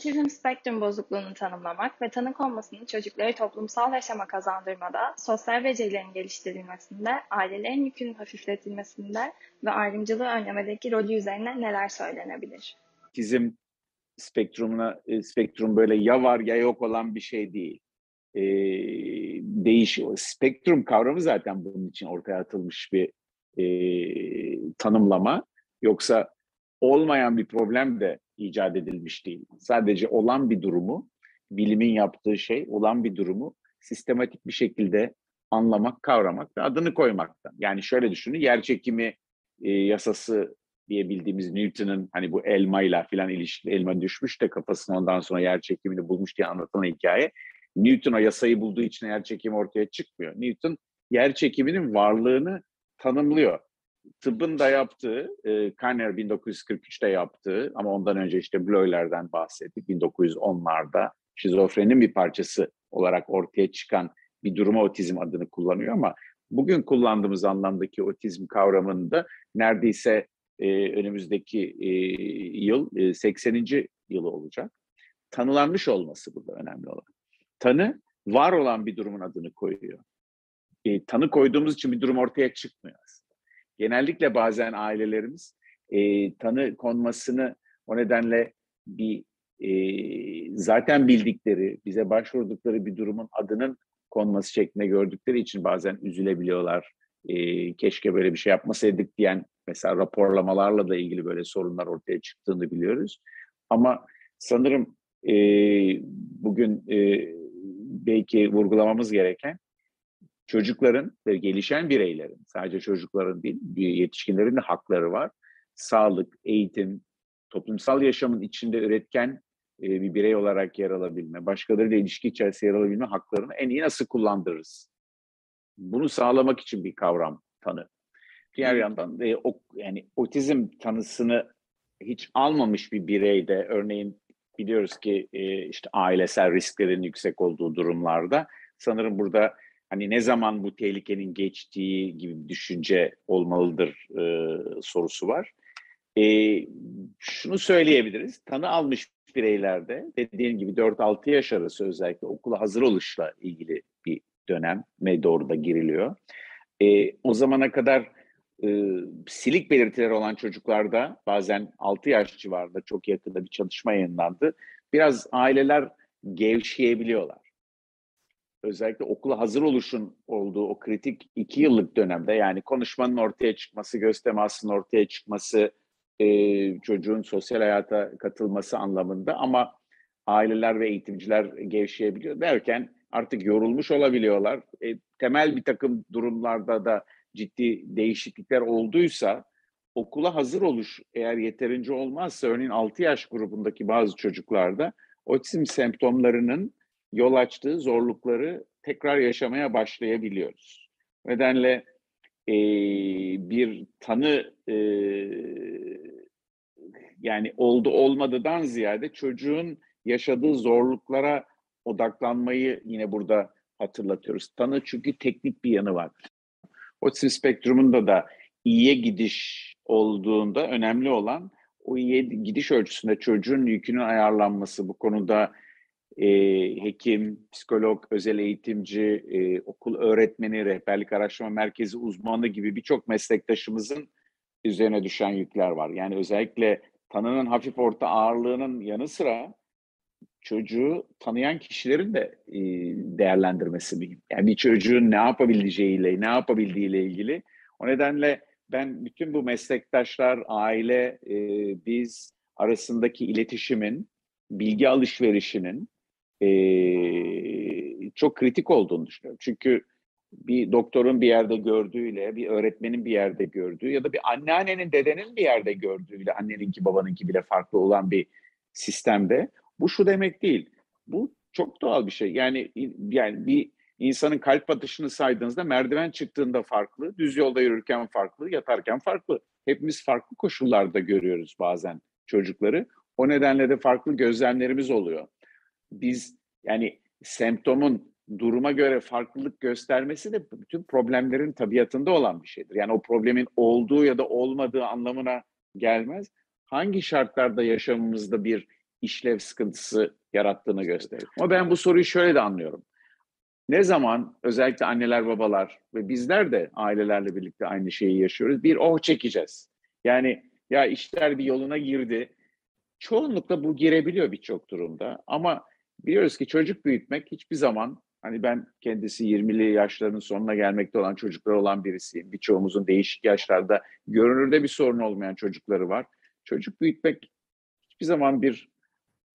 Otizm spektrum bozukluğunu tanımlamak ve tanı konmasının çocukları toplumsal yaşama kazandırmada, sosyal becerilerin geliştirilmesinde, ailelerin yükünün hafifletilmesinde ve ayrımcılığı önlemedeki rolü üzerine neler söylenebilir? Otizm spektrumuna e, spektrum böyle ya var ya yok olan bir şey değil. E, değişiyor. Spektrum kavramı zaten bunun için ortaya atılmış bir e, tanımlama. Yoksa olmayan bir problem de icat edilmiş değil. Sadece olan bir durumu, bilimin yaptığı şey olan bir durumu sistematik bir şekilde anlamak, kavramak ve adını koymaktan. Yani şöyle düşünün, yer çekimi e, yasası diye bildiğimiz Newton'un hani bu elmayla filan ilişkili elma düşmüş de kafasına ondan sonra yer çekimini bulmuş diye anlatılan hikaye. Newton o yasayı bulduğu için yer çekimi ortaya çıkmıyor. Newton yer çekiminin varlığını tanımlıyor tıbbın da yaptığı, e, Kanner 1943'te yaptığı ama ondan önce işte Bleuler'den bahsettik 1910'larda şizofrenin bir parçası olarak ortaya çıkan bir duruma otizm adını kullanıyor ama bugün kullandığımız anlamdaki otizm kavramında neredeyse e, önümüzdeki e, yıl e, 80. yılı olacak. Tanılanmış olması burada önemli olan. Tanı var olan bir durumun adını koyuyor. E, tanı koyduğumuz için bir durum ortaya çıkmıyor aslında genellikle bazen ailelerimiz e, tanı konmasını o nedenle bir e, zaten bildikleri, bize başvurdukları bir durumun adının konması şeklinde gördükleri için bazen üzülebiliyorlar. E, keşke böyle bir şey yapmasaydık diyen mesela raporlamalarla da ilgili böyle sorunlar ortaya çıktığını biliyoruz. Ama sanırım e, bugün e, belki vurgulamamız gereken çocukların ve gelişen bireylerin, sadece çocukların değil, yetişkinlerin de hakları var. Sağlık, eğitim, toplumsal yaşamın içinde üretken e, bir birey olarak yer alabilme, başkalarıyla ilişki içerisinde yer alabilme haklarını en iyi nasıl kullandırırız? Bunu sağlamak için bir kavram, tanı. Diğer yandan e, o, yani otizm tanısını hiç almamış bir bireyde, örneğin biliyoruz ki e, işte ailesel risklerin yüksek olduğu durumlarda sanırım burada hani ne zaman bu tehlikenin geçtiği gibi bir düşünce olmalıdır e, sorusu var. E, şunu söyleyebiliriz, tanı almış bireylerde dediğim gibi 4-6 yaş arası özellikle okula hazır oluşla ilgili bir döneme doğru da giriliyor. E, o zamana kadar e, silik belirtileri olan çocuklarda bazen 6 yaş civarında çok yakında bir çalışma yayınlandı. Biraz aileler gevşeyebiliyorlar özellikle okula hazır oluşun olduğu o kritik iki yıllık dönemde yani konuşmanın ortaya çıkması, göz temasının ortaya çıkması, e, çocuğun sosyal hayata katılması anlamında ama aileler ve eğitimciler gevşeyebiliyor derken artık yorulmuş olabiliyorlar. E, temel bir takım durumlarda da ciddi değişiklikler olduysa okula hazır oluş eğer yeterince olmazsa örneğin 6 yaş grubundaki bazı çocuklarda otizm semptomlarının yol açtığı zorlukları tekrar yaşamaya başlayabiliyoruz. Nedenle e, bir tanı e, yani oldu olmadıdan ziyade çocuğun yaşadığı zorluklara odaklanmayı yine burada hatırlatıyoruz. Tanı çünkü teknik bir yanı var. Otizm spektrumunda da iyiye gidiş olduğunda önemli olan o iyiye gidiş ölçüsünde çocuğun yükünün ayarlanması bu konuda e, hekim, psikolog, özel eğitimci, e, okul öğretmeni, rehberlik araştırma merkezi uzmanı gibi birçok meslektaşımızın üzerine düşen yükler var. Yani özellikle tanının hafif orta ağırlığının yanı sıra çocuğu tanıyan kişilerin de e, değerlendirmesi mühim. Yani bir çocuğun ne yapabileceğiyle, ne yapabildiğiyle ilgili. O nedenle ben bütün bu meslektaşlar, aile, e, biz arasındaki iletişimin, bilgi alışverişinin e, çok kritik olduğunu düşünüyorum. Çünkü bir doktorun bir yerde gördüğüyle, bir öğretmenin bir yerde gördüğü ya da bir anneannenin, dedenin bir yerde gördüğüyle anneninki, babanınki bile farklı olan bir sistemde bu şu demek değil. Bu çok doğal bir şey. Yani yani bir insanın kalp atışını saydığınızda merdiven çıktığında farklı, düz yolda yürürken farklı, yatarken farklı. Hepimiz farklı koşullarda görüyoruz bazen çocukları. O nedenle de farklı gözlemlerimiz oluyor biz yani semptomun duruma göre farklılık göstermesi de bütün problemlerin tabiatında olan bir şeydir. Yani o problemin olduğu ya da olmadığı anlamına gelmez. Hangi şartlarda yaşamımızda bir işlev sıkıntısı yarattığını gösterir. Ama ben bu soruyu şöyle de anlıyorum. Ne zaman özellikle anneler babalar ve bizler de ailelerle birlikte aynı şeyi yaşıyoruz. Bir oh çekeceğiz. Yani ya işler bir yoluna girdi. Çoğunlukla bu girebiliyor birçok durumda. Ama biliyoruz ki çocuk büyütmek hiçbir zaman hani ben kendisi 20'li yaşlarının sonuna gelmekte olan çocuklar olan birisiyim. Birçoğumuzun değişik yaşlarda görünürde bir sorun olmayan çocukları var. Çocuk büyütmek hiçbir zaman bir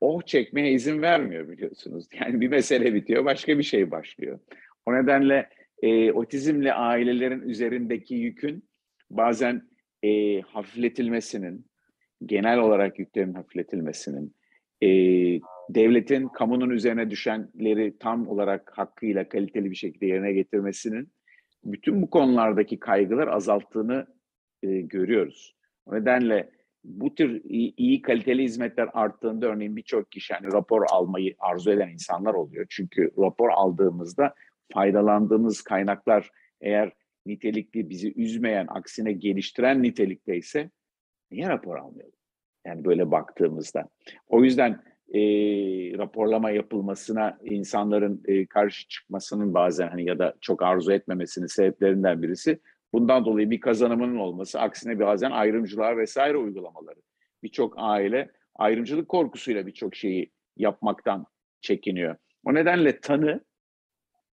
oh çekmeye izin vermiyor biliyorsunuz. Yani bir mesele bitiyor, başka bir şey başlıyor. O nedenle e, otizmli ailelerin üzerindeki yükün bazen e, hafifletilmesinin, genel olarak yüklerin hafifletilmesinin, e, devletin kamunun üzerine düşenleri tam olarak hakkıyla kaliteli bir şekilde yerine getirmesinin bütün bu konulardaki kaygılar azalttığını e, görüyoruz. O nedenle bu tür iyi, iyi kaliteli hizmetler arttığında örneğin birçok kişi hani rapor almayı arzu eden insanlar oluyor. Çünkü rapor aldığımızda faydalandığımız kaynaklar eğer nitelikli bizi üzmeyen, aksine geliştiren nitelikteyse niye rapor almayalım? Yani böyle baktığımızda. O yüzden e, raporlama yapılmasına insanların e, karşı çıkmasının bazen hani ya da çok arzu etmemesinin sebeplerinden birisi bundan dolayı bir kazanımının olması. Aksine bazen ayrımcılığa vesaire uygulamaları. Birçok aile ayrımcılık korkusuyla birçok şeyi yapmaktan çekiniyor. O nedenle tanı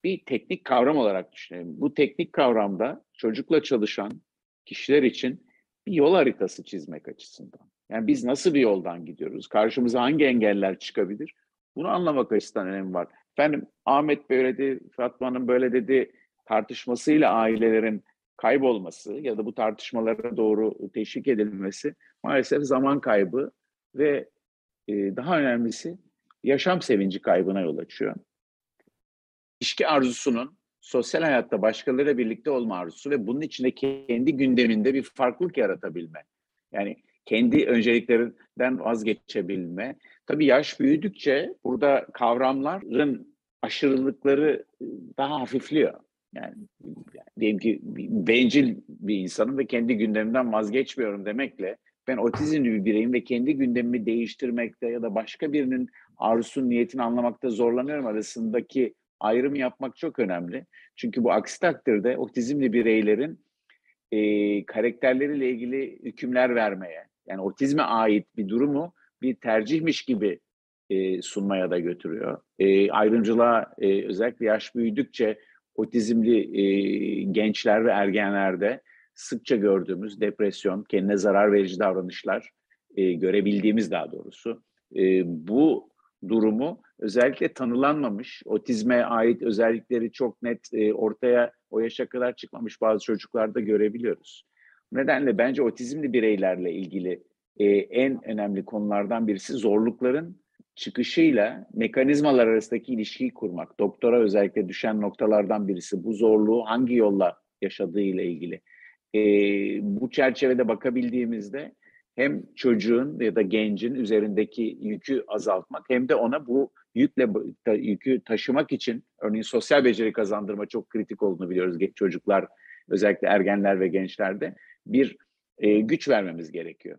bir teknik kavram olarak düşünelim. Bu teknik kavramda çocukla çalışan kişiler için bir yol haritası çizmek açısından. Yani biz nasıl bir yoldan gidiyoruz? Karşımıza hangi engeller çıkabilir? Bunu anlamak açısından önemli var. Efendim Ahmet böyle dedi, Fatma'nın böyle dedi tartışmasıyla ailelerin kaybolması ya da bu tartışmalara doğru teşvik edilmesi maalesef zaman kaybı ve e, daha önemlisi yaşam sevinci kaybına yol açıyor. İlişki arzusunun sosyal hayatta başkalarıyla birlikte olma arzusu ve bunun içinde kendi gündeminde bir farklılık yaratabilme. Yani kendi önceliklerinden vazgeçebilme. Tabii yaş büyüdükçe burada kavramların aşırılıkları daha hafifliyor. Yani, diyelim ki bencil bir insanım ve kendi gündemimden vazgeçmiyorum demekle ben otizmli bir bireyim ve kendi gündemimi değiştirmekte ya da başka birinin arzusunun niyetini anlamakta zorlanıyorum arasındaki ayrım yapmak çok önemli. Çünkü bu aksi takdirde otizmli bireylerin e, karakterleriyle ilgili hükümler vermeye, yani otizme ait bir durumu bir tercihmiş gibi e, sunmaya da götürüyor. E, ayrımcılığa e, özellikle yaş büyüdükçe otizmli e, gençler ve ergenlerde sıkça gördüğümüz depresyon, kendine zarar verici davranışlar e, görebildiğimiz daha doğrusu. E, bu durumu özellikle tanılanmamış, otizme ait özellikleri çok net e, ortaya o yaşa kadar çıkmamış bazı çocuklarda görebiliyoruz. Nedenle bence otizmli bireylerle ilgili e, en önemli konulardan birisi zorlukların çıkışıyla mekanizmalar arasındaki ilişkiyi kurmak. Doktora özellikle düşen noktalardan birisi bu zorluğu hangi yolla yaşadığı ile ilgili. E, bu çerçevede bakabildiğimizde hem çocuğun ya da gencin üzerindeki yükü azaltmak hem de ona bu yükle yükü taşımak için örneğin sosyal beceri kazandırma çok kritik olduğunu biliyoruz çocuklar özellikle ergenler ve gençlerde bir e, güç vermemiz gerekiyor.